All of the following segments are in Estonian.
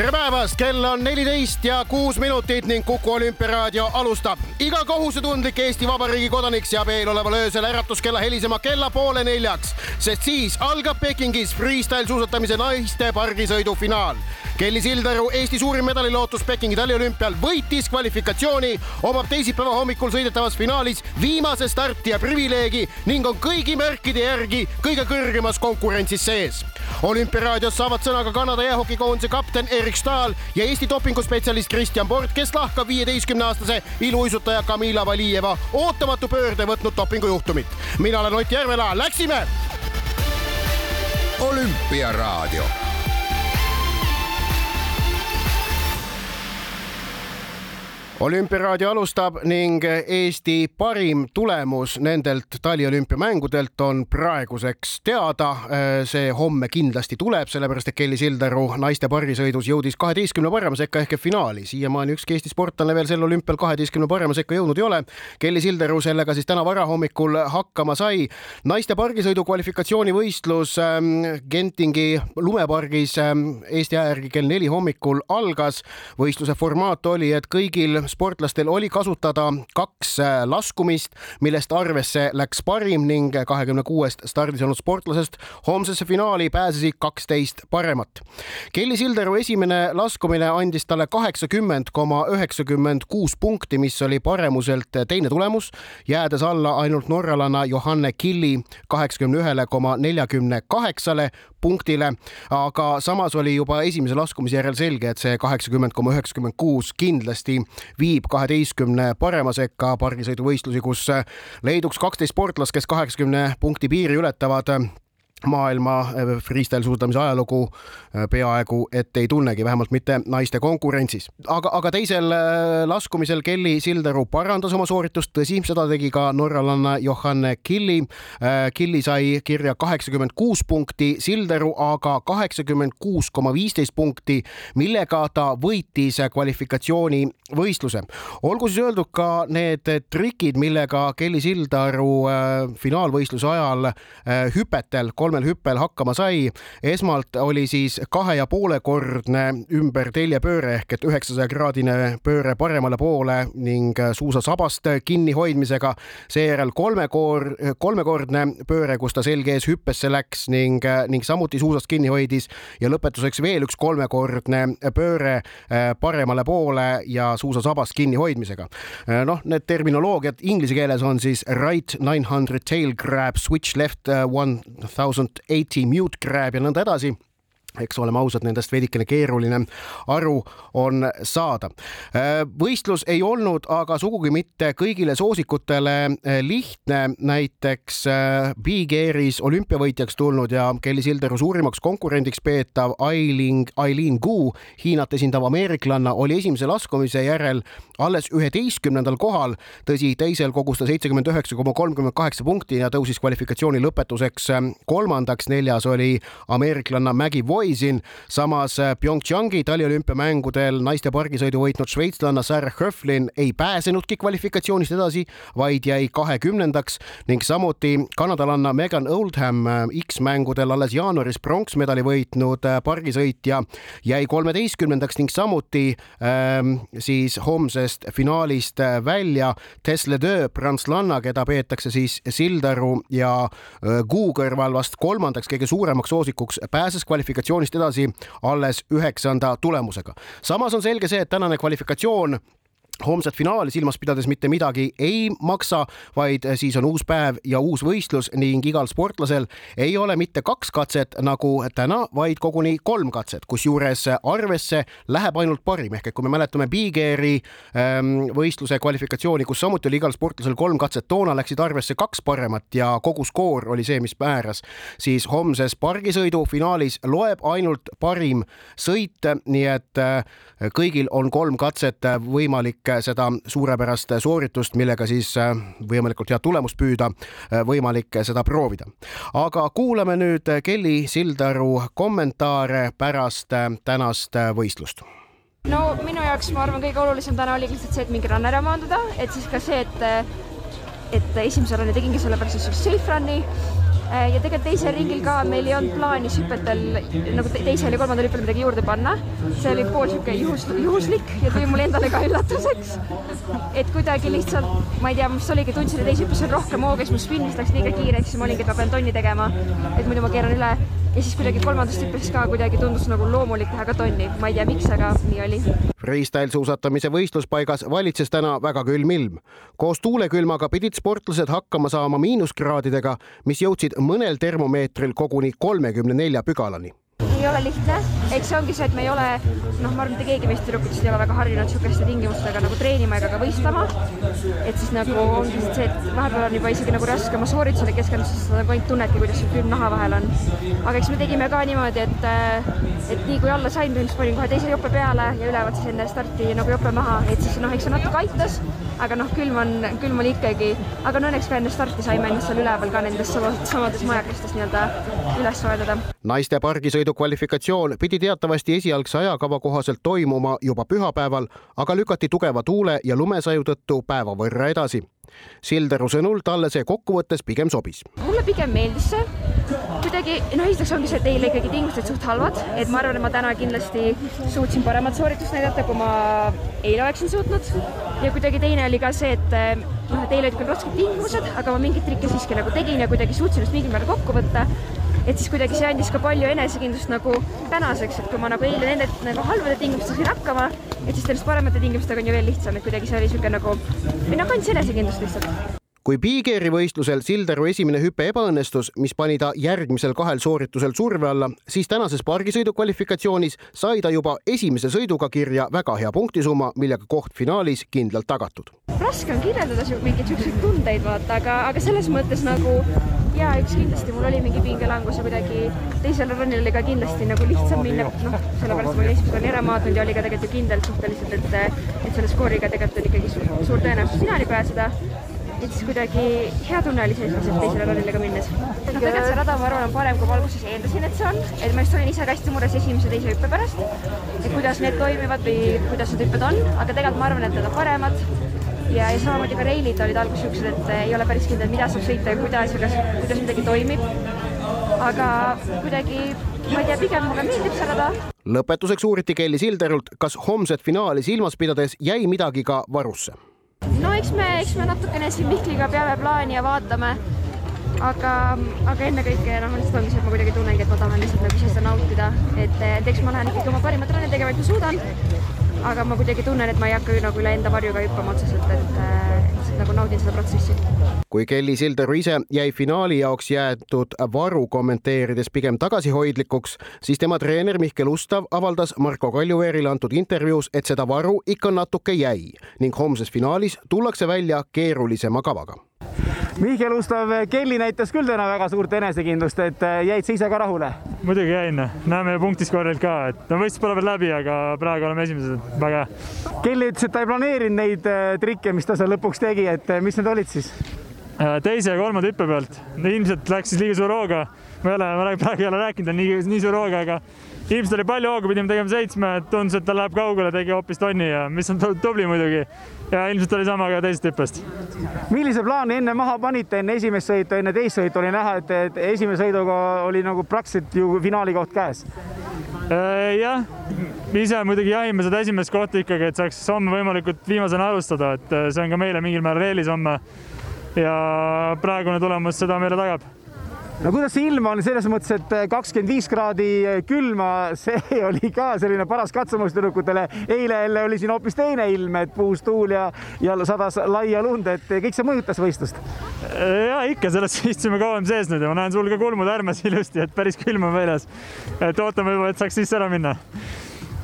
tere päevast, kell on neliteist ja kuus minutit ning Kuku olümpiaraadio alustab. iga kohusetundlik Eesti Vabariigi kodanik seab eeloleval öösel äratuskella helisema kella poole neljaks, sest siis algab Pekingis freestyle suusatamise naiste pargisõidu finaal. Kelly Sildaru, Eesti suurim medalilootus Pekingi taliolümpial, võitis kvalifikatsiooni, omab teisipäeva hommikul sõidetavas finaalis viimase starti ja privileegi ning on kõigi märkide järgi kõige kõrgemas konkurentsis sees. Olümpiaraadios saavad sõna ka Kanada jäähokikoondise kapten Erik Stahl ja Eesti dopinguspetsialist Kristjan Port, kes lahkab viieteistkümne aastase iluuisutaja Kamila Valijeva ootamatu pöörde võtnud dopingujuhtumit. mina olen Ott Järvela, läksime. olümpiaraadio olümpiaraadio alustab ning Eesti parim tulemus nendelt taliolümpiamängudelt on praeguseks teada. see homme kindlasti tuleb, sellepärast et Kelly Sildaru naiste parisõidus jõudis kaheteistkümne parema sekka ehk finaali. siiamaani ükski Eesti sportlane veel sel olümpial kaheteistkümne parema sekka jõudnud ei ole. Kelly Sildaru sellega siis täna varahommikul hakkama sai. naiste pargisõidu kvalifikatsioonivõistlus ähm, Gentingi lumepargis ähm, Eesti aja järgi kell neli hommikul algas. võistluse formaat oli, et kõigil sportlastel oli kasutada kaks äh, laskumist, millest arvesse läks parim ning kahekümne kuuest stardis olnud sportlasest homsesse finaali pääsesid kaksteist paremat. Kelly Sildaru esimene laskumine andis talle kaheksakümmend koma üheksakümmend kuus punkti, mis oli paremuselt teine tulemus, jäädes alla ainult norralanna Johanne Killi kaheksakümne ühele koma neljakümne kaheksale punktile, aga samas oli juba esimese laskumise järel selge, et see kaheksakümmend koma üheksakümmend kuus kindlasti viib kaheteistkümne parema sekka pargisõiduvõistlusi, kus leiduks kaksteist sportlast, kes kaheksakümne punkti piiri ületavad maailma äh, freestyle suusatamise ajalugu äh, peaaegu et ei tunnegi, vähemalt mitte naiste konkurentsis. aga, aga teisel äh, laskumisel Kelly Sildaru parandas oma sooritust, tõsi, seda tegi ka norralanna Johanne Killi. Killi sai kirja kaheksakümmend kuus punkti, Sildaru aga kaheksakümmend kuus koma viisteist punkti, millega ta võitis kvalifikatsioonivõistluse. olgu siis öeldud ka need trikid, millega Kelly Sildaru finaalvõistluse ajal hüpetel kolm kolmel hüppel hakkama sai. esmalt oli siis kahe ja poolekordne ümber teljepööre ehk et üheksasaja kraadine pööre paremale poole ning suusasabast kinnihoidmisega. seejärel kolmekoor, kolmekordne pööre, kus ta selge ees hüppesse läks ning, ning samuti suusast kinni hoidis ja lõpetuseks veel üks kolmekordne pööre eh, paremale poole ja suusasabast kinnihoidmisega. Eh, noh, need terminoloogiad inglise keeles on siis right nine hundred tail grab, switch left eh, one thousand thousand eighty mute grab ja nõnda edasi eks oleme ausad, nendest veidikene keeruline aru on saada. võistlus ei olnud aga sugugi mitte kõigile soosikutele lihtne, näiteks Big Airis olümpiavõitjaks tulnud ja Kelly Sildaru suurimaks konkurendiks peetav Aileen, Aileen Gu, Hiinat esindav ameeriklanna, oli esimese laskumise järel alles üheteistkümnendal kohal. tõsi, teisel kogus ta seitsekümmend üheksa koma kolmkümmend kaheksa punkti ja tõusis kvalifikatsiooni lõpetuseks kolmandaks, neljas oli ameeriklanna Maggie Voy, Poisin. samas äh, PyeongChangi taliolümpiamängudel naiste pargisõidu võitnud šveitslanna Sarah Höflin ei pääsenudki kvalifikatsioonist edasi, vaid jäi kahekümnendaks ning samuti kanadalanna Megan Oldham äh, X-mängudel alles jaanuaris pronksmedali võitnud äh, pargisõitja jäi kolmeteistkümnendaks ning samuti ähm, siis homsest finaalist välja Tesla Deux prantslanna, keda peetakse siis Sildaru ja Kuu kõrval vast kolmandaks kõige suuremaks soosikuks, pääses kvalifikatsioonist kvalifikatsioonist edasi alles üheksanda tulemusega. samas on selge see, et tänane kvalifikatsioon homset finaali silmas pidades mitte midagi ei maksa, vaid siis on uus päev ja uus võistlus ning igal sportlasel ei ole mitte kaks katset nagu täna, vaid koguni kolm katset, kusjuures arvesse läheb ainult parim. Ehk et kui me mäletame Big Airi ähm, võistluse kvalifikatsiooni, kus samuti oli igal sportlasel kolm katset, toona läksid arvesse kaks paremat ja kogu skoor oli see, mis määras, siis homses pargisõidu finaalis loeb ainult parim sõit, nii et äh, kõigil on kolm katset võimalik seda suurepärast sooritust, millega siis võimalikult head tulemust püüda, võimalik seda proovida. aga kuulame nüüd Kelly Sildaru kommentaare pärast tänast võistlust no minu jaoks ma arvan, kõige olulisem täna oli lihtsalt see, et mingi run ära maanduda, et siis ka see, et et esimese run'i tegingi sellepärast, et oli safe run'i Äh, ja tegelikult teisel ringil ka meil ei olnud plaanis hüpetel nagu teisel ja kolmandal hüppel midagi juurde panna. see oli pool sihuke juhus, juhuslik ja tuli mulle endale ka üllatuseks. et kuidagi lihtsalt, ma ei tea, mis oligi, tundsin, et teise hüppes on rohkem hooga, siis mu spinnis läks liiga kiireks ja ma olingi, et ma pean tonni tegema, et muidu ma keeran üle ja siis kuidagi kolmandast hüppest ka kuidagi tundus nagu loomulik teha ka tonni, ma ei tea, miks, aga nii oli. Freestyle suusatamise võistluspaigas valitses täna väga külm ilm. koos tuulekülmaga pidid sportlased hakkama saama miinuskraadidega, mis jõudsid mõnel termomeetril koguni kolmekümne nelja pügalani ei ole lihtne, eks see ongi see, et me ei ole, noh, ma arvan, mitte keegi meist tüdrukutest ei ole väga harjunud niisuguste tingimustega nagu treenima ega ka võistlema. et siis nagu ongi see, et vahepeal on juba isegi nagu raske oma sooritusele keskenduda, sest sa nagu ainult tunnedki, kuidas sul külm naha vahel on. aga eks me tegime ka niimoodi, et, et nii kui alla sain, põhimõtteliselt panin kohe teise jope peale ja üleval siis enne starti nagu jope maha, et siis noh, eks see natuke aitas, aga noh, külm on, külm oli ikkagi, aga no õnneks ka enne starti saime ennast seal üleval ka nendes samades majakestes nii-öelda üles soojendada. naiste pargisõidu kvaliteet kvalifikatsioon pidi teatavasti esialgse ajakava kohaselt toimuma juba pühapäeval, aga lükati tugeva tuule ja lumesaju tõttu päeva võrra edasi. Sildaru sõnul talle see kokkuvõttes pigem sobis. mulle pigem meeldis see, kuidagi noh, esiteks ongi see, et eile ikkagi tingimused suht halvad, et ma arvan, et ma täna kindlasti suutsin paremat sooritust näidata, kui ma eile oleksin suutnud. ja kuidagi teine oli ka see, et noh, et eile olid küll rasked tingimused, aga ma mingeid trikke siiski nagu tegin ja kuidagi suutsin ennast mingil määral kokku võtta et siis kuidagi see andis ka palju enesekindlust nagu tänaseks, et kui ma nagu eile nende nagu halbade tingimustega sain hakkama, et siis sellest paremate tingimustega on ju veel lihtsam, et kuidagi see oli niisugune nagu, või noh, andis enesekindlust lihtsalt kui Bigeri võistlusel Sildaru esimene hüpe ebaõnnestus, mis pani ta järgmisel kahel sooritusel surve alla, siis tänases pargisõidu kvalifikatsioonis sai ta juba esimese sõiduga kirja väga hea punktisumma, millega koht finaalis kindlalt tagatud. Raske on kirjeldada mingeid siukseid tundeid, vaata, aga, aga selles mõttes nagu ja üks kindlasti mul oli mingi pingelangus ja kuidagi teisel run'il oli ka kindlasti nagu lihtsam minna, noh, sellepärast ma olin esimese run'i ära maadnud ja oli ka tegelikult ju kindel suhteliselt, et, et selle skooriga tegelikult on ikkagi suur, suur tõenäosus finaali pääseda. Et siis kuidagi hea tunne oli selliselt teisele rallile ka minnes. noh, tegelikult see rada, ma arvan, on parem, kui ma alguses eeldasin, et see on, et ma just olin ise ka hästi mures esimese ja teise hüppe pärast, et kuidas need toimivad või kuidas need hüpped on, aga tegelikult ma arvan, et need on paremad ja, ja samamoodi ka reilid olid alguses siuksed, et ei ole päris kindel, mida saab sõita ja kuidas ja kas, kuidas midagi toimib. aga kuidagi, ma ei tea, pigem mulle meeldib see rada. lõpetuseks uuriti Kelly Silderult, kas homset finaali silmas pidades jäi midagi ka varusse. no eks me, eks me natukene siin Mihkliga peame plaani ja vaatame aga, aga ennekõike noh, lihtsalt ongi see, et ma kuidagi tunnengi, et ma tahan lihtsalt nagu ise seda nautida, et, et eks ma lähen ikkagi oma parimat trenni tegema, et ma suudan aga ma kuidagi tunnen, et ma ei hakka nagu üle enda varjuga hüppama otseselt, et, et nagu naudin seda protsessi. kui Kelly Sildaru ise jäi finaali jaoks jäetud varu kommenteerides pigem tagasihoidlikuks, siis tema treener Mihkel Ustav avaldas Marko Kaljuveerile antud intervjuus, et seda varu ikka natuke jäi ning homses finaalis tullakse välja keerulisema kavaga Mihkel Ustav, Kelly näitas küll täna väga suurt enesekindlust, et äh, jäid sa ise ka rahule? muidugi jäin, näeme punktiskoorilt ka, et no võistlus pole veel läbi, aga praegu oleme esimesed, väga hea. Kelly ütles, et ta ei planeerinud neid äh, trikke, mis ta seal lõpuks tegi, et äh, mis need olid siis? teise ja kolmanda hüppe pealt, ilmselt läks siis liiga suure hooga. ma ei ole, ma praegu ei ole rääkinud, nii, nii suure hooga, aga ilmselt oli palju hoogu, pidime tegema seitsme, tundus, et ta läheb kaugele, tegi hoopis tonni ja mis on tubli muidugi ja ilmselt oli sama ka teisest hüppest. millise plaani enne maha panite, enne esimest sõitu, enne teist sõitu oli näha, et, et esimese sõiduga oli nagu praktiliselt ju finaali koht käes? Äh, jah, ise muidugi jahime seda esimest kohta ikkagi, et saaks homme võimalikult viimasena alustada, et äh, see on ka meile mingil määral eelis homme. ja praegune tulemus seda meile tagab no kuidas see ilm on selles mõttes, et kakskümmend viis kraadi külma, see oli ka selline paras katsumus tüdrukutele. eile jälle oli siin hoopis teine ilm, et puhus tuul ja, ja sadas laia lund, et kõik see mõjutas võistlust. ja ikka, sellest istusime kauem sees nüüd ja ma näen sul ka kulmud äärmes ilusti, et päris külm on väljas. et ootame juba, et saaks sisse ära minna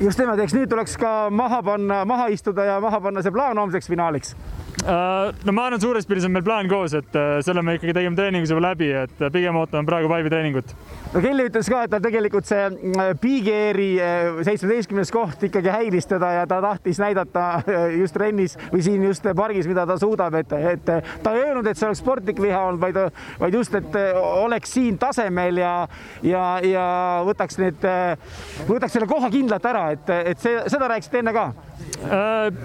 just nimelt, eks nüüd tuleks ka maha panna, maha istuda ja maha panna see plaan homseks finaaliks Äh, no ma arvan, suures pildis on meil plaan koos, et äh, selle me ikkagi tegime treeningus juba läbi, et äh, pigem ootame praegu Paivi treeningut. no Kelly ütles ka, et ta tegelikult see Big Airi seitsmeteistkümnes koht ikkagi häiris teda ja ta tahtis näidata just trennis või siin just pargis, mida ta suudab, et, et ta ei öelnud, et see oleks sportlik viha olnud, vaid, vaid just, et oleks siin tasemel ja, ja, ja võtaks need, võtaks selle koha kindlalt ära, et, et see, seda rääkisite enne ka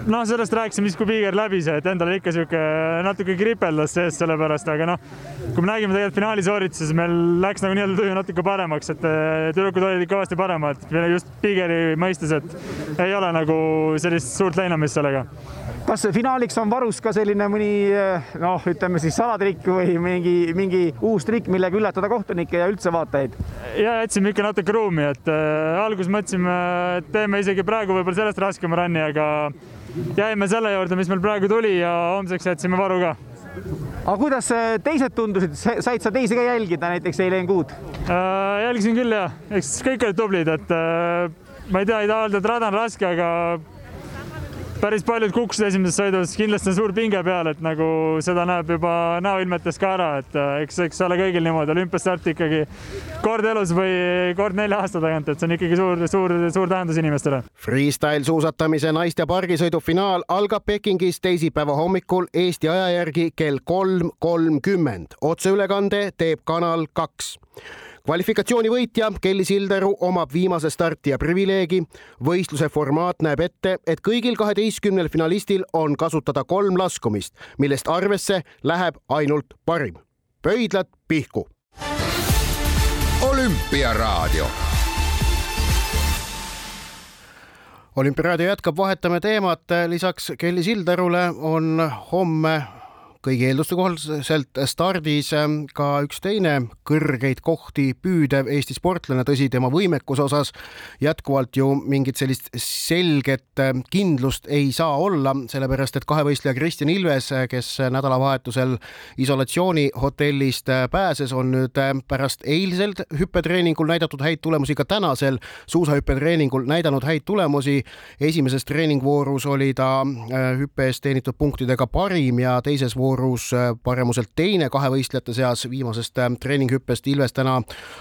noh, sellest rääkisime siis, kui Piiger läbi see, et endal ikka sihuke natuke kripeldas sees sellepärast, aga noh, kui me nägime tegelikult finaali soorituse, siis meil läks nagu nii-öelda tuju natuke paremaks, et tüdrukud olid kõvasti paremad, just Piigeri mõistes, et ei ole nagu sellist suurt leinamist sellega kas finaaliks on varus ka selline mõni noh, ütleme siis salatrikk või mingi, mingi uus trikk, millega üllatada kohtunikke ja üldse vaatajaid? ja jätsime ikka natuke ruumi, et äh, alguses mõtlesime, et teeme isegi praegu võib-olla sellest raskema run'i, aga jäime selle juurde, mis meil praegu tuli ja homseks jätsime varu ka aga kuidas äh, teised tundusid, said sa teisi ka jälgida, näiteks Eileen Kuud äh,? jälgisin küll ja, eks kõik olid tublid, et äh, ma ei tea, ei taha öelda, et rada on raske, aga päris paljud kukkusid esimeses sõidus, kindlasti on suur pinge peal, et nagu seda näeb juba näoilmetest ka ära, et äh, eks, eks ole kõigil niimoodi, olümpiastart ikkagi kord elus või kord nelja aasta tagant, et see on ikkagi suur, suur, suur tähendus inimestele. Freestyle suusatamise naiste pargisõidu finaal algab Pekingis teisipäeva hommikul Eesti aja järgi kell kolm kolmkümmend. otseülekande teeb Kanal kaks kvalifikatsiooni võitja Kelly Sildaru omab viimase startija privileegi. võistluse formaat näeb ette, et kõigil kaheteistkümnel finalistil on kasutada kolm laskumist, millest arvesse läheb ainult parim. pöidlad pihku. olümpiaraadio olümpiaraadio jätkab, vahetame teemat. lisaks Kelly Sildarule on homme kõigi eelduste kohaselt stardis ähm, ka üks teine kõrgeid kohti püüdev Eesti sportlane, tõsi, tema võimekuse osas jätkuvalt ju mingit sellist selget ähm, kindlust ei saa olla, sellepärast et kahevõistleja Kristjan Ilves, kes nädalavahetusel isolatsioonihotellist äh, pääses, on nüüd äh, pärast eilsel hüppetreeningul näidatud häid tulemusi ka tänasel suusahüppetreeningul näidanud häid tulemusi. esimeses treeningvoorus oli ta äh, hüppe eest teenitud punktidega parim ja teises voorus voorus äh, paremuselt teine kahevõistlejate seas, viimasest äh, treeninghüppest Ilves täna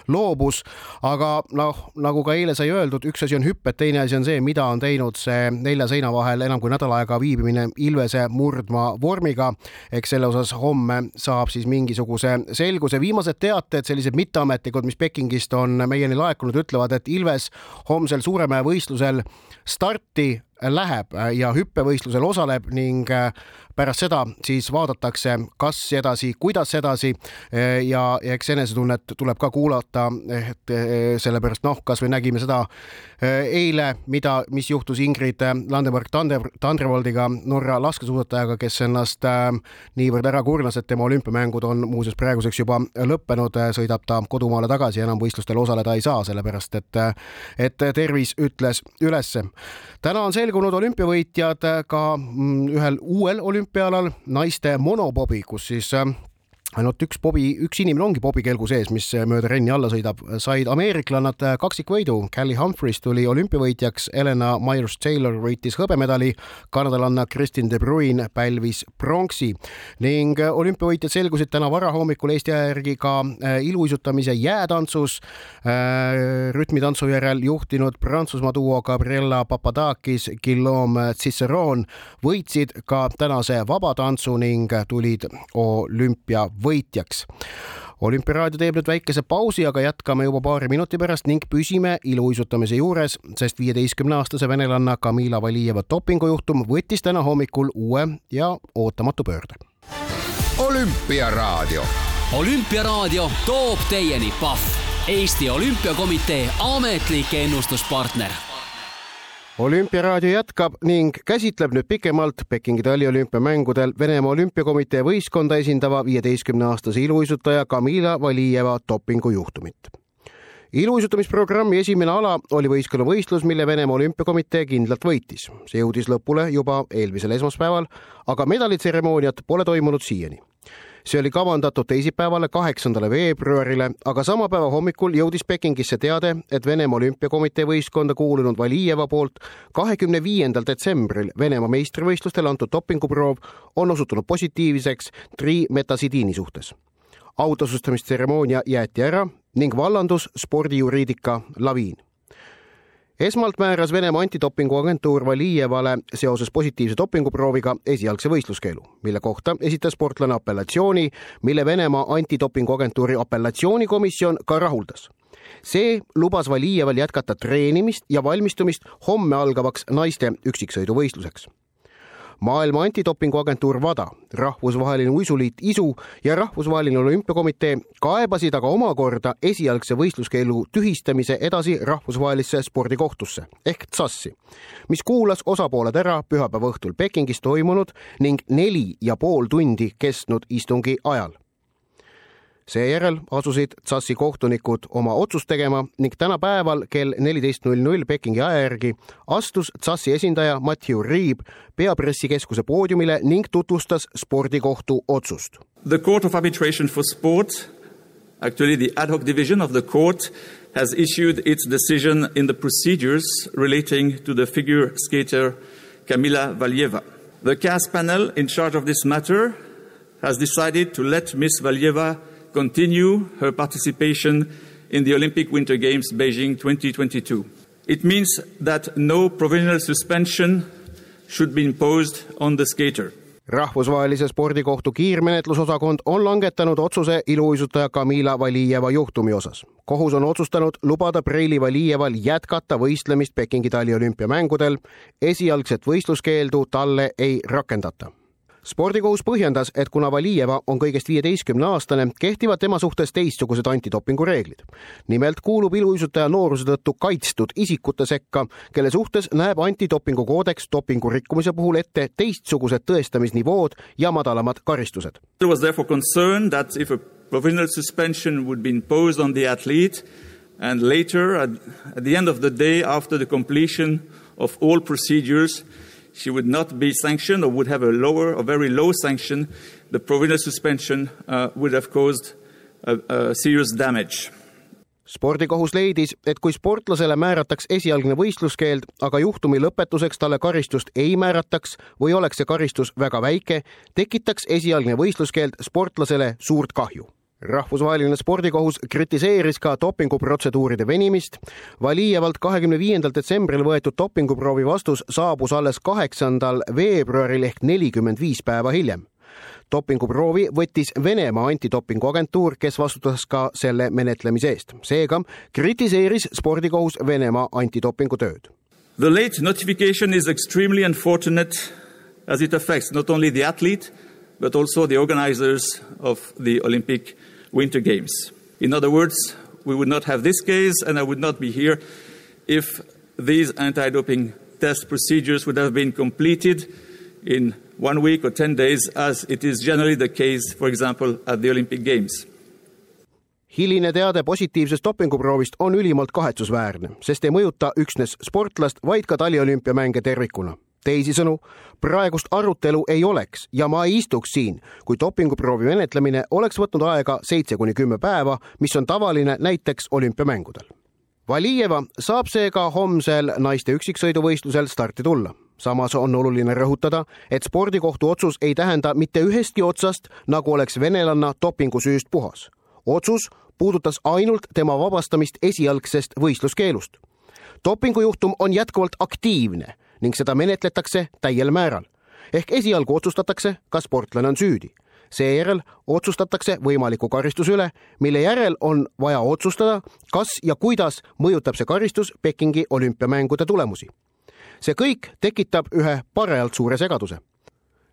loobus. aga noh, nagu ka eile sai öeldud, üks asi on hüpped, teine asi on see, mida on teinud see nelja seina vahel enam kui nädal aega viibimine Ilvese murdma vormiga. eks selle osas homme saab siis mingisuguse selguse. viimased teated, sellised mitteametlikud, mis Pekingist on meieni laekunud, ütlevad, et Ilves homsel Suuremäe võistlusel starti läheb ja hüppevõistlusel osaleb ning pärast seda siis vaadatakse, kas edasi, kuidas edasi ja, ja eks enesetunnet tuleb ka kuulata, et sellepärast noh, kasvõi nägime seda eile, mida, mis juhtus Ingrid Landemark Tandrevoldiga, Norra laskesuusatajaga, kes ennast niivõrd ära kurnas, et tema olümpiamängud on muuseas praeguseks juba lõppenud, sõidab ta kodumaale tagasi, enam võistlustel osaleda ei saa, sellepärast et, et tervis ütles ülesse. täna on selgunud olümpiavõitjad ka mm, ühel uuel olümpial olümpiaalal naiste monobobi, kus siis äh, ainult üks bobi, üks inimene ongi bobikelgu sees, mis mööda renni alla sõidab, said ameeriklannad kaksikvõidu. Callie Humphreys tuli olümpiavõitjaks, Helena Myers-Taylor võitis hõbemedali, kanadalanna Kristin De Bruin pälvis pronksi ning olümpiavõitjad selgusid täna varahommikul Eesti aja järgi ka äh, iluuisutamise jäätantsus. Äh, rütmitantsu järel juhtinud Prantsusmaa duo Gabriella Papadakis, Guillaume Ciceron võitsid ka tänase vabatantsu ning tulid olümpia võitjaks olümpiaraadio teeb nüüd väikese pausi, aga jätkame juba paari minuti pärast ning püsime iluuisutamise juures, sest viieteistkümne-aastase venelanna Kamila Valijeva dopingujuhtum võttis täna hommikul uue ja ootamatu pöörde. olümpiaraadio. olümpiaraadio toob teieni Pahv, Eesti Olümpiakomitee ametlik ennustuspartner olümpiaraadio jätkab ning käsitleb nüüd pikemalt Pekingi taliolümpiamängudel Venemaa Olümpiakomitee võistkonda esindava viieteistkümne aastase iluuisutaja Kamila Valijeva dopingujuhtumit. iluuisutamisprogrammi esimene ala oli võistkonnavõistlus, mille Venemaa Olümpiakomitee kindlalt võitis. see jõudis lõpule juba eelmisel esmaspäeval, aga medalitseremooniat pole toimunud siiani see oli kavandatud teisipäevale, kaheksandale veebruarile, aga sama päeva hommikul jõudis Pekingisse teade, et Venemaa Olümpiakomitee võistkonda kuulunud Valijeva poolt kahekümne viiendal detsembril Venemaa meistrivõistlustel antud dopinguproov on osutunud positiivseks trimetasidiini suhtes. autosustamise jäeti ära ning vallandus spordijuriidika laviin esmalt määras Venemaa antidopinguagentuur Valijevale seoses positiivse dopinguprooviga esialgse võistluskeelu, mille kohta esitas sportlane apellatsiooni, mille Venemaa antidopinguagentuuri apellatsioonikomisjon ka rahuldas. See lubas Valijeval jätkata treenimist ja valmistumist homme algavaks naiste üksiksõiduvõistluseks maailma antidopinguagentuur WADA, rahvusvaheline uisuliit ISU ja rahvusvaheline olümpiakomitee kaebasid aga omakorda esialgse võistluskeelu tühistamise edasi rahvusvahelisse spordikohtusse ehk TSAS-i, mis kuulas osapooled ära pühapäeva õhtul Pekingis toimunud ning neli ja pool tundi kestnud istungi ajal seejärel asusid TSAS-i kohtunikud oma otsust tegema ning tänapäeval kell neliteist null null Pekingi aja järgi astus TSAS-i esindaja Matthew Reeb peapressikeskuse poodiumile ning tutvustas spordikohtu otsust. The Court of Arbitration for Sport, actually the ad hoc division of the court, has issued its decision in the procedures relating to the figure skater Kamila Valieva. The CAS panel in charge of this matter has decided to let Miss Valieva continue her participation in the Olympic Winter Games Beijing 2022. It means that no provisional suspension should be imposed on the skater. rahvusvahelise spordikohtu kiirmenetlusosakond on langetanud otsuse iluuisutaja Kamila Valijeva juhtumi osas. kohus on otsustanud lubada Preili Valijeval jätkata võistlemist Pekingi taliolümpiamängudel. esialgset võistluskeeldu talle ei rakendata spordikohus põhjendas, et kuna Valijeva on kõigest viieteistkümne aastane, kehtivad tema suhtes teistsugused antidopingu reeglid. nimelt kuulub iluuisutaja nooruse tõttu kaitstud isikute sekka, kelle suhtes näeb antidopingu koodeks dopingu rikkumise puhul ette teistsugused tõestamisnivood ja madalamad karistused. There was therefore concern that if a provisional suspension would be imposed on the athlete and later at, at the end of the day after the completion of all procedures she would not be sanctioned or would have a lower or very low sanction, the provisional suspension uh, would have caused a, a serious damage. spordikohus leidis, et kui sportlasele määrataks esialgne võistluskeeld, aga juhtumi lõpetuseks talle karistust ei määrataks või oleks see karistus väga väike, tekitaks esialgne võistluskeeld sportlasele suurt kahju rahvusvaheline spordikohus kritiseeris ka dopinguprotseduuride venimist. Valijevalt kahekümne viiendal detsembril võetud dopinguproovi vastus saabus alles kaheksandal veebruaril ehk nelikümmend viis päeva hiljem. dopinguproovi võttis Venemaa antidopinguagentuur, kes vastutas ka selle menetlemise eest. seega kritiseeris spordikohus Venemaa antidopingu tööd. The late notification is extremely unfortunate as it affects not only the athlete but also the organizers of the Olympic Winter Games. In other words, we would not have this case, and I would not be here if these anti doping test procedures would have been completed in one week or 10 days, as it is generally the case, for example, at the Olympic Games. hiline teade positiivsest dopinguproovist on ülimalt kahetsusväärne, sest ei mõjuta üksnes sportlast, vaid ka taliolümpiamänge tervikuna teisisõnu, praegust arutelu ei oleks ja ma ei istuks siin, kui dopinguproovi menetlemine oleks võtnud aega seitse kuni kümme päeva, mis on tavaline näiteks olümpiamängudel. Valijeva saab seega homsel naiste üksiksõiduvõistlusel starti tulla. samas on oluline rõhutada, et spordikohtu otsus ei tähenda mitte ühestki otsast, nagu oleks venelanna dopingusüüst puhas. otsus puudutas ainult tema vabastamist esialgsest võistluskeelust. dopingujuhtum on jätkuvalt aktiivne ning seda menetletakse täiel määral. ehk esialgu otsustatakse, kas sportlane on süüdi. seejärel otsustatakse võimaliku karistuse üle, mille järel on vaja otsustada, kas ja kuidas mõjutab see karistus Pekingi olümpiamängude tulemusi. see kõik tekitab ühe parajalt suure segaduse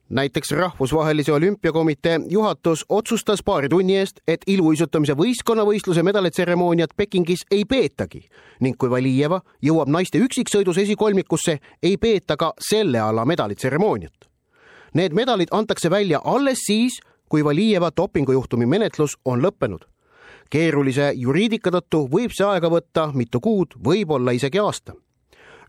näiteks Rahvusvahelise Olümpiakomitee juhatus otsustas paari tunni eest, et iluuisutamise võistkonnavõistluse medalitseremooniat Pekingis ei peetagi ning kui Valijeva jõuab naiste üksiksõidus esikolmikusse, ei peeta ka selle ala medalitseremooniat. Need medalid antakse välja alles siis, kui Valijeva dopingujuhtumi menetlus on lõppenud. keerulise juriidika tõttu võib see aega võtta mitu kuud, võib-olla isegi aasta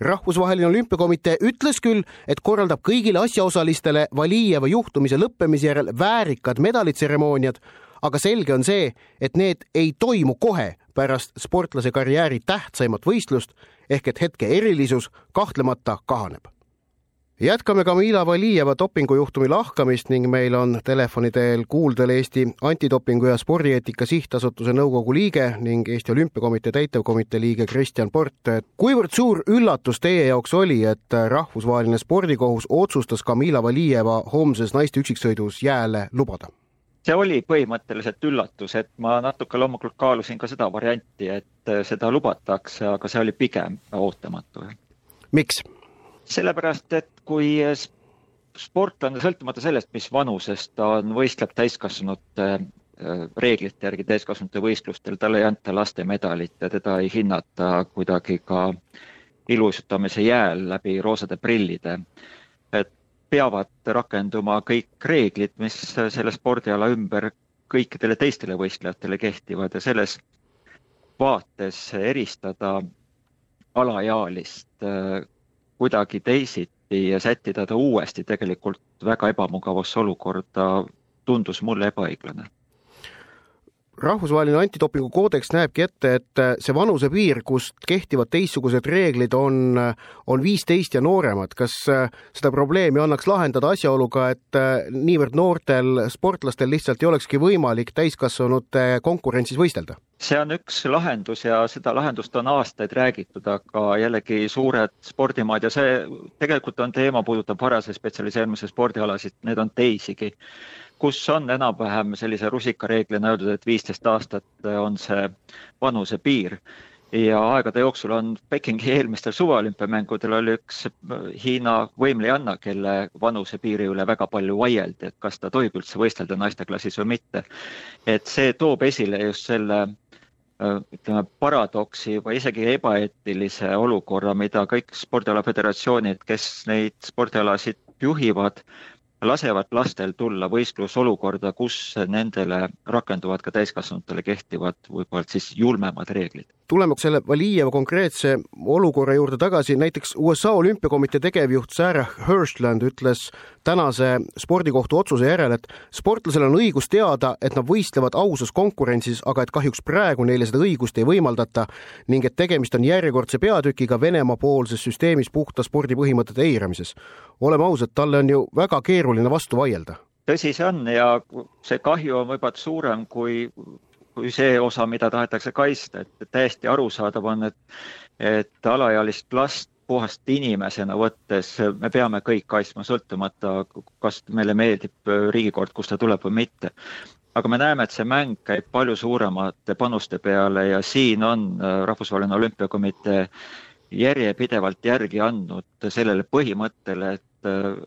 rahvusvaheline olümpiakomitee ütles küll, et korraldab kõigile asjaosalistele Valijeva juhtumise lõppemise järel väärikad medalitseremooniad, aga selge on see, et need ei toimu kohe pärast sportlase karjääri tähtsaimat võistlust ehk et hetke erilisus kahtlemata kahaneb jätkame Kamila Valijeva dopingujuhtumi lahkamist ning meil on telefoni teel kuuldel Eesti Antidopingu ja Spordieetika Sihtasutuse nõukogu liige ning Eesti Olümpiakomitee täitevkomitee liige Kristjan Port. kuivõrd suur üllatus teie jaoks oli, et rahvusvaheline spordikohus otsustas Kamila Valijeva homses naiste üksiksõidus jääle lubada? see oli põhimõtteliselt üllatus, et ma natuke loomulikult kaalusin ka seda varianti, et seda lubatakse, aga see oli pigem ootamatu. miks? Sellepärast, et kui sportlane, sõltumata sellest, mis vanusest ta on, võistleb täiskasvanute äh, reeglite järgi täiskasvanute võistlustel, talle ei anta lastemedalit ja teda ei hinnata kuidagi ka iluuisutamise jääl läbi roosade prillide. et peavad rakenduma kõik reeglid, mis selle spordiala ümber kõikidele teistele võistlejatele kehtivad ja selles vaates eristada alaealist äh, kuidagi teisiti ja sättida ta uuesti tegelikult väga ebamugavasse olukorda, tundus mulle ebaõiglane rahvusvaheline antidopingu koodeks näebki ette, et see vanusepiir, kust kehtivad teistsugused reeglid, on, on viisteist ja nooremad. kas seda probleemi annaks lahendada asjaoluga, et niivõrd noortel sportlastel lihtsalt ei olekski võimalik täiskasvanute konkurentsis võistelda? see on üks lahendus ja seda lahendust on aastaid räägitud, aga jällegi suured spordimaad ja see tegelikult on teema, puudutab varase spetsialiseerumise spordialasid, need on teisigi kus on enam-vähem sellise rusikareeglina öeldud, et viisteist aastat on see vanusepiir ja aegade jooksul on Pekingi eelmistel suveolümpiamängudel oli üks Hiina võimlejanna, kelle vanusepiiri üle väga palju vaieldi, et kas ta tohib üldse võistelda naisteklassis või mitte. et see toob esile just selle ütleme, paradoksi või isegi ebaeetilise olukorra, mida kõik spordialaföderatsioonid, kes neid spordialasid juhivad, lasevad lastel tulla võistlusolukorda, kus nendele rakenduvad ka täiskasvanutele kehtivad võib-olla siis julmemad reeglid. Tuleme selle Valijeva konkreetse olukorra juurde tagasi, näiteks USA olümpiakomitee tegevjuht Sarah Hirschland ütles tänase spordikohtu otsuse järel, et sportlasel on õigus teada, et nad võistlevad ausas konkurentsis, aga et kahjuks praegu neile seda õigust ei võimaldata ning et tegemist on järjekordse peatükiga Venemaa poolses süsteemis puhta spordi põhimõtete eiramises. oleme ausad, talle on ju väga keeruline vastu vaielda. tõsi see on ja see kahju on võib-olla suurem kui, kui see osa, mida tahetakse kaitsta, et täiesti arusaadav on, et, et alaealist last puhast inimesena võttes me peame kõik kaitsma, sõltumata, kas meile meeldib riigikord, kust ta tuleb või mitte. aga me näeme, et see mäng käib palju suuremate panuste peale ja siin on Rahvusvaheline Olümpiakomitee järjepidevalt järgi andnud sellele põhimõttele, et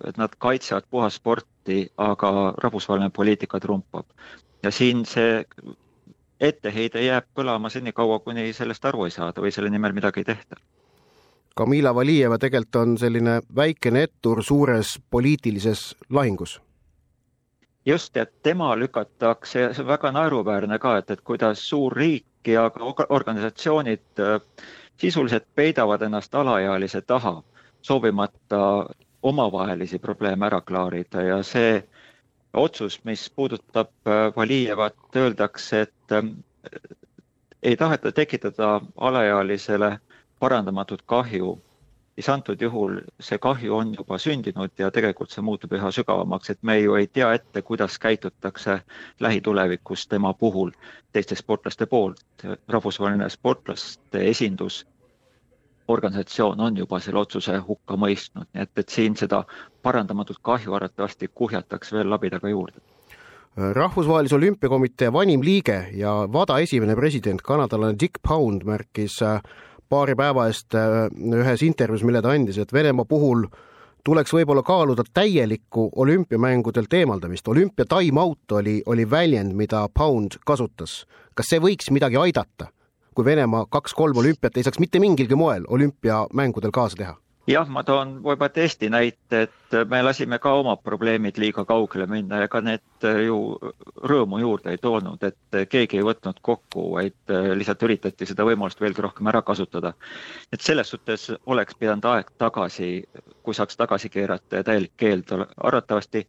et nad kaitsevad puhast sporti, aga rahvusvaheline poliitika trumpab. ja siin see etteheide jääb kõlama senikaua, kuni sellest aru ei saada või selle nimel midagi ei tehta. Kamila Valijeva tegelikult on selline väikene ettur suures poliitilises lahingus. just, et tema lükatakse, see on väga naeruväärne ka, et, et kuidas suur riik ja ka organisatsioonid äh, sisuliselt peidavad ennast alaealise taha, soovimata omavahelisi probleeme ära klaarida ja see otsus, mis puudutab äh, Valijevat, öeldakse, et äh, ei taheta tekitada alaealisele parandamatut kahju, siis antud juhul see kahju on juba sündinud ja tegelikult see muutub üha sügavamaks, et me ju ei tea ette, kuidas käitutakse lähitulevikus tema puhul teiste sportlaste poolt. rahvusvaheline sportlaste esindus organisatsioon on juba selle otsuse hukka mõistnud, nii et, et siin seda parandamatut kahju arvatavasti kuhjatakse veel labidaga juurde. rahvusvahelise olümpiakomitee vanim liige ja WADA esimene president, kanadalane Dick Pound märkis äh, paari päeva eest äh, ühes intervjuus, mille ta andis, et Venemaa puhul tuleks võib-olla kaaluda täielikku olümpiamängudelt eemaldamist. olümpia time out oli, oli väljend, mida Pound kasutas. kas see võiks midagi aidata? Kui Venemaa kaks-kolm olümpiat ei saaks mitte mingilgi moel olümpiamängudel kaasa teha? jah, ma toon võib-olla testi näite, et me lasime ka oma probleemid liiga kaugele minna ega need ju rõõmu juurde ei toonud, et keegi ei võtnud kokku, vaid lihtsalt üritati seda võimalust veelgi rohkem ära kasutada. et selles suhtes oleks pidanud aeg tagasi, kui saaks tagasi keerata ja täielik keeld, arvatavasti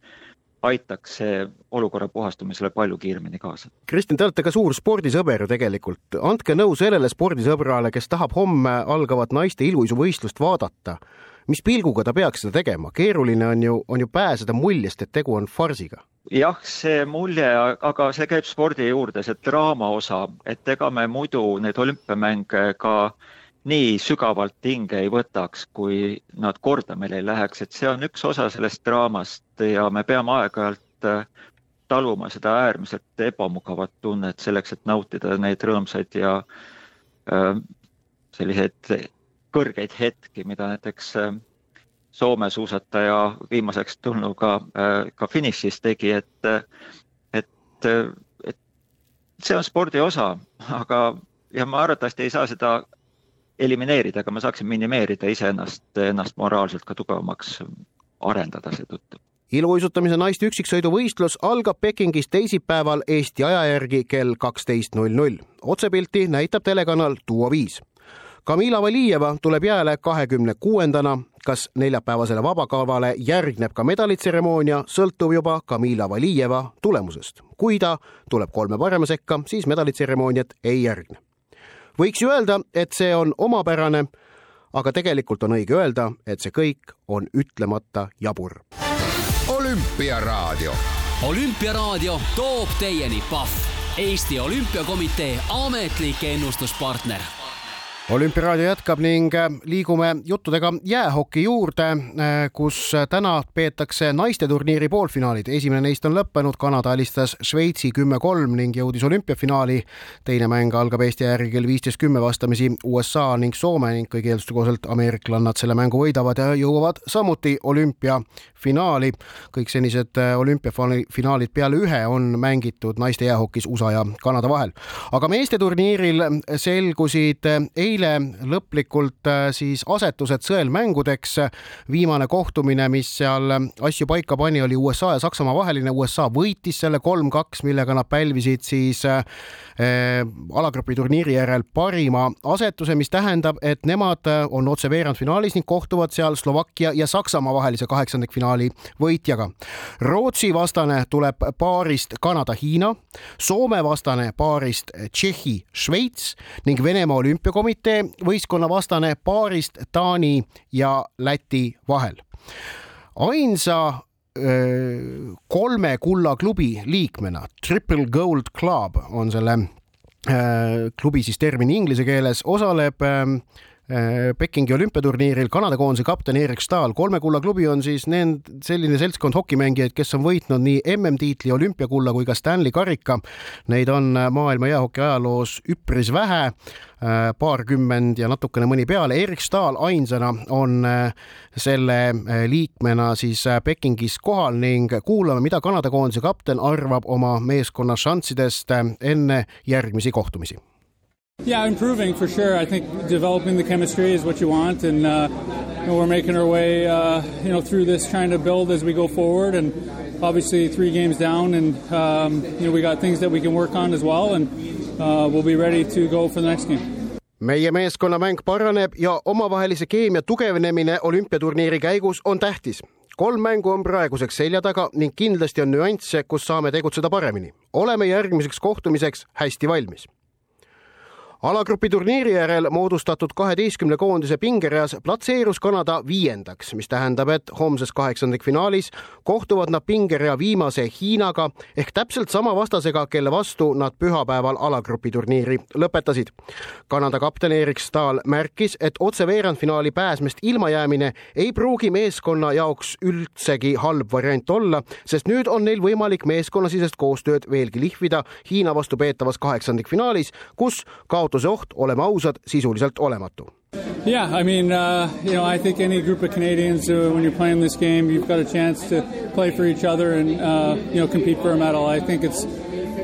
aitaks see olukorra puhastumisele palju kiiremini kaasa. Kristjan, te olete ka suur spordisõber ju tegelikult. andke nõu sellele spordisõbrale, kes tahab homme algavat naiste iluuisuvõistlust vaadata. mis pilguga ta peaks seda tegema? keeruline on ju, on ju pääseda muljest, et tegu on farsiga. jah, see mulje, aga see käib spordi juurde, see draama osa, et ega me muidu neid olümpiamänge ka nii sügavalt hinge ei võtaks, kui nad korda meil ei läheks, et see on üks osa sellest draamast ja me peame aeg-ajalt äh, taluma seda äärmiselt ebamugavat tunnet selleks, et nautida neid rõõmsaid ja äh, selliseid kõrgeid hetki, mida näiteks äh, Soome suusataja viimaseks tulnuga ka finišis tegi, et, et, et see on spordi osa, aga ja ma arvatavasti ei saa seda elimineerida, aga ma saaksin minimeerida iseennast, ennast moraalselt ka tugevamaks arendada seetõttu iluuisutamise naiste üksiksõiduvõistlus algab Pekingis teisipäeval Eesti aja järgi kell kaksteist null null. otsepilti näitab telekanal Duo viis. Kamila Valijeva tuleb jääle kahekümne kuuendana. kas neljapäevasele vabakavale järgneb ka medalitseremoonia, sõltub juba Kamila Valijeva tulemusest. kui ta tuleb kolme parema sekka, siis medalitseremooniat ei järgne võiks ju öelda, et see on omapärane, aga tegelikult on õige öelda, et see kõik on ütlemata jabur. olümpiaraadio. olümpiaraadio toob teieni Pahv, Eesti Olümpiakomitee ametlik ennustuspartner olümpiaraadio jätkab ning äh, liigume juttudega jäähoki juurde, äh, kus täna peetakse naisteturniiri poolfinaalid. esimene neist on lõppenud, Kanada alistas Šveitsi kümme-kolm ning jõudis olümpiafinaali. teine mäng algab Eesti järgi kell viisteist kümme vastamisi USA ning Soome ning kõigi eelduste kohaselt ameeriklannad selle mängu võidavad ja jõuavad samuti olümpiafinaali. kõik senised äh, olümpiafinaalid peale ühe on mängitud naiste jäähokis USA ja Kanada vahel. aga meeste turniiril selgusid eile eile lõplikult äh, siis asetused sõelmängudeks. viimane kohtumine, mis seal asju paika pani, oli USA ja Saksamaa vaheline. USA võitis selle kolm-kaks, millega nad pälvisid siis äh, alagrupi turniiri järel parima asetuse, mis tähendab, et nemad on otse veerandfinaalis ning kohtuvad seal Slovakkia ja Saksamaa vahelise kaheksandikfinaali võitjaga. Rootsi vastane tuleb paarist Kanada-Hiina, Soome vastane paarist Tšehhi-Šveits ning Venemaa olümpiakomitee komitee võistkonna vastane paarist Taani ja Läti vahel. ainsa kolme kullaklubi liikmena, Triple Gold Club on selle klubi siis termin inglise keeles, osaleb Äh, Pekingi olümpiaturniiril Kanada koondise kapten Erik Stahl. kolme kulla klubi on siis need, selline seltskond hokimängijaid, kes on võitnud nii MM-tiitli, olümpiakulla kui ka Stanley karika. Neid on äh, maailma jäähoki ajaloos üpris vähe, äh, paarkümmend ja natukene mõni peale. Erik Stahl ainsana on selle liikmena siis Pekingis kohal ning kuulame, mida Kanada koondise kapten arvab oma meeskonna šanssidest enne järgmisi kohtumisi Yeah, improving for sure. I think developing the chemistry is what you want, and uh, you know, we're making our way, uh, you know, through this, trying to build as we go forward. And obviously, three games down, and um, you know, we got things that we can work on as well, and uh, we'll be ready to go for the next game. meie meeskonna mäng paraneb ja omavahelise keemia tugevnemine olümpiaturniiri käigus on tähtis. kolm mängu on praeguseks selja taga ning kindlasti on nüansse, kus saame tegutseda paremini. oleme järgmiseks kohtumiseks hästi valmis alagrupi turniiri järel moodustatud kaheteistkümne koondise pingereas platseerus Kanada viiendaks, mis tähendab, et homses kaheksandikfinaalis kohtuvad nad pingerea viimase Hiinaga ehk täpselt sama vastasega, kelle vastu nad pühapäeval alagrupi turniiri lõpetasid. Kanada kapten Erik Stahl märkis, et otse veerandfinaali pääsmest ilmajäämine ei pruugi meeskonna jaoks üldsegi halb variant olla, sest nüüd on neil võimalik meeskonnasisest koostööd veelgi lihvida Hiina vastu peetavas kaheksandikfinaalis, kus kaotab kaotuse oht, oleme ausad, sisuliselt olematu. Yeah, I mean, uh, you know, I think any group of Canadians, uh, when you're playing this game, you've got a chance to play for each other and, uh, you know, compete for a medal. I think it's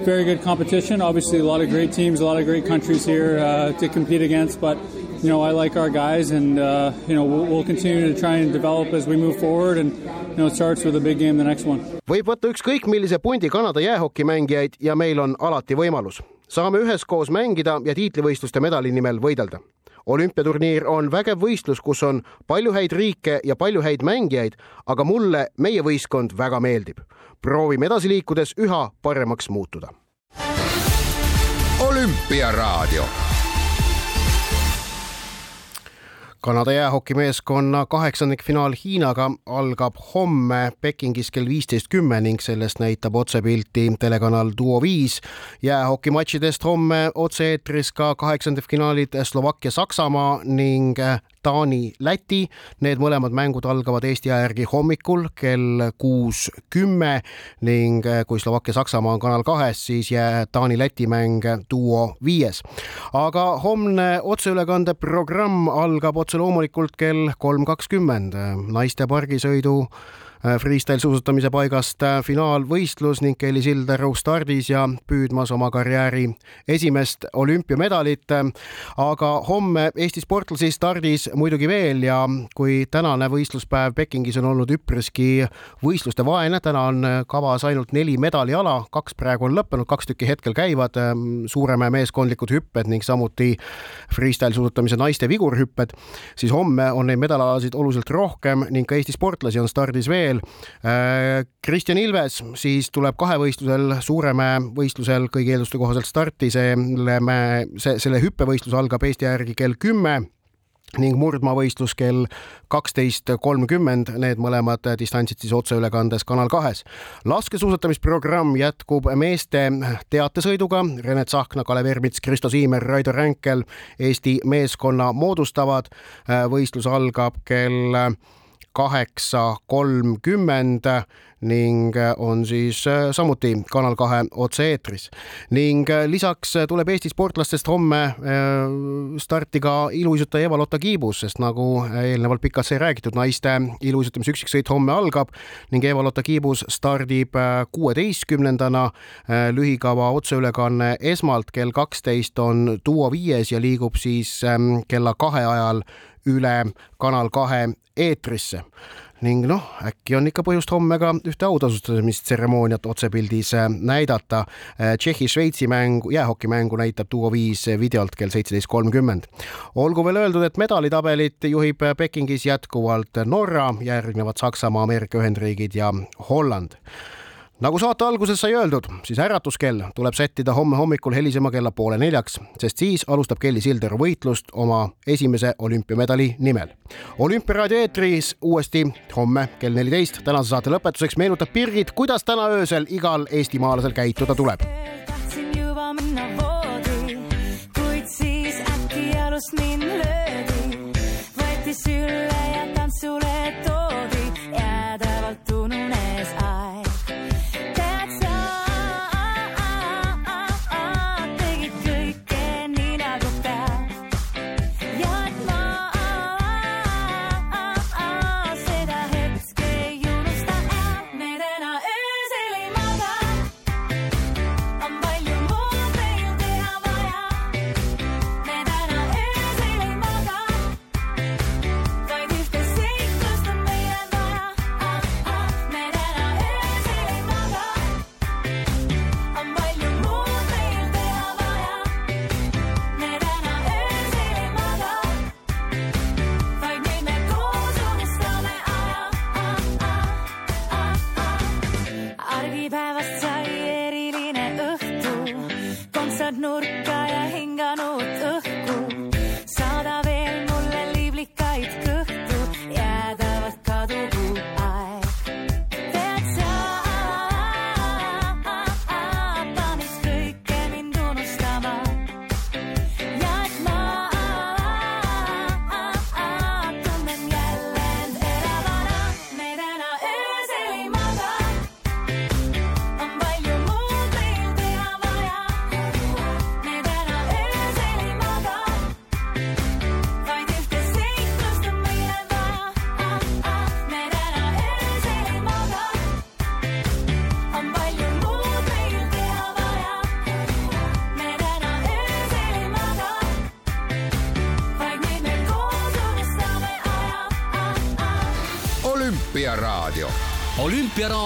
very good competition. Obviously, a lot of great teams, a lot of great countries here uh, to compete against. But you know, I like our guys, and uh, you know, we'll, we'll continue to try and develop as we move forward. And you know, it starts with a big game, the next one. võib võtta ükskõik millise pundi Kanada jäähokimängijaid ja meil on alati võimalus. Saame üheskoos mängida ja tiitlivõistluste medali nimel võidelda olümpiaturniir on vägev võistlus, kus on palju häid riike ja palju häid mängijaid, aga mulle meie võistkond väga meeldib. proovime edasi liikudes üha paremaks muutuda. olümpiaraadio Kanada jäähokimeeskonna kaheksandikfinaal Hiinaga algab homme Pekingis kell viisteist kümme ning sellest näitab otsepilti telekanal Duo viis. jäähokimatšidest homme otse-eetris ka kaheksandikfinaalid Slovakkia-Saksamaa ning Taani-Läti. Need mõlemad mängud algavad Eesti aja järgi hommikul kell kuus kümme ning kui Slovakkia-Saksamaa on Kanal kahes, siis Taani-Läti mäng Duo viies. aga homne otseülekande programm algab otse loomulikult kell kolm kakskümmend naiste pargisõidu freestyle suusatamise paigast äh, finaalvõistlus ning Kelly Sildaru stardis ja püüdmas oma karjääri esimest olümpiamedalit. aga homme Eesti sportlasi stardis muidugi veel ja kui tänane võistluspäev Pekingis on olnud üpriski võistluste vaene, täna on kavas ainult neli medaliala, kaks praegu on lõppenud, kaks tükki hetkel käivad, ähm, Suuremäe meeskondlikud hüpped ning samuti freestyle suusatamise naiste vigurhüpped, siis homme on neid medalalasid oluliselt rohkem ning ka Eesti sportlasi on stardis veel veel. Äh, Kristjan Ilves siis tuleb kahevõistlusel Suuremäe võistlusel kõigi eelduste kohaselt starti, selle mäe, see, selle hüppevõistlus algab Eesti järgi kell kümme ning murdmaavõistlus kell kaksteist kolmkümmend, need mõlemad distantsid siis otseülekandes Kanal kahes. laskesuusatamisprogramm jätkub meeste teatesõiduga, Rene Tsahkna, Kalev Ermits, Kristo Siimer, Raido Ränkel Eesti meeskonna moodustavad. võistlus algab kell kaheksa kolmkümmend ning on siis äh, samuti Kanal kahe otse-eetris. ning äh, lisaks tuleb Eesti sportlastest homme äh, starti ka iluuisutaja Eva-Lotta Kiibus, sest nagu eelnevalt pikalt sai räägitud, naiste iluuisutamise üksiksõit homme algab ning Eva-Lotta Kiibus stardib kuueteistkümnendana. lühikava otseülekanne esmalt kell kaksteist on Duo viies ja liigub siis ähm, kella kahe ajal üle Kanal kahe eetrisse ning noh, äkki on ikka põhjust homme ka ühte autasustamistseremooniat otsepildis äh, näidata. Äh, Tšehhi-Šveitsi mängu, jäähokimängu näitab Duo viis videolt kell seitseteist kolmkümmend. olgu veel öeldud, et medalitabelit juhib Pekingis jätkuvalt Norra, järgnevad Saksamaa, Ameerika Ühendriigid ja Holland nagu saate alguses sai öeldud, siis äratuskell tuleb sättida homme hommikul helisema kella poole neljaks, sest siis alustab Kelly Sildaru võitlust oma esimese olümpiamedali nimel. olümpiaraadio eetris uuesti homme kell neliteist. tänase saate lõpetuseks meenutab Birgit, kuidas täna öösel igal eestimaalasel käituda tuleb. tahtsin juba minna voodi, kuid siis äkki jalust mind löödi, võeti sülle not know.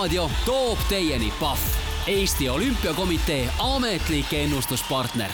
Olümpiaraadio toob teieni Pahv, Eesti Olümpiakomitee ametlik ennustuspartner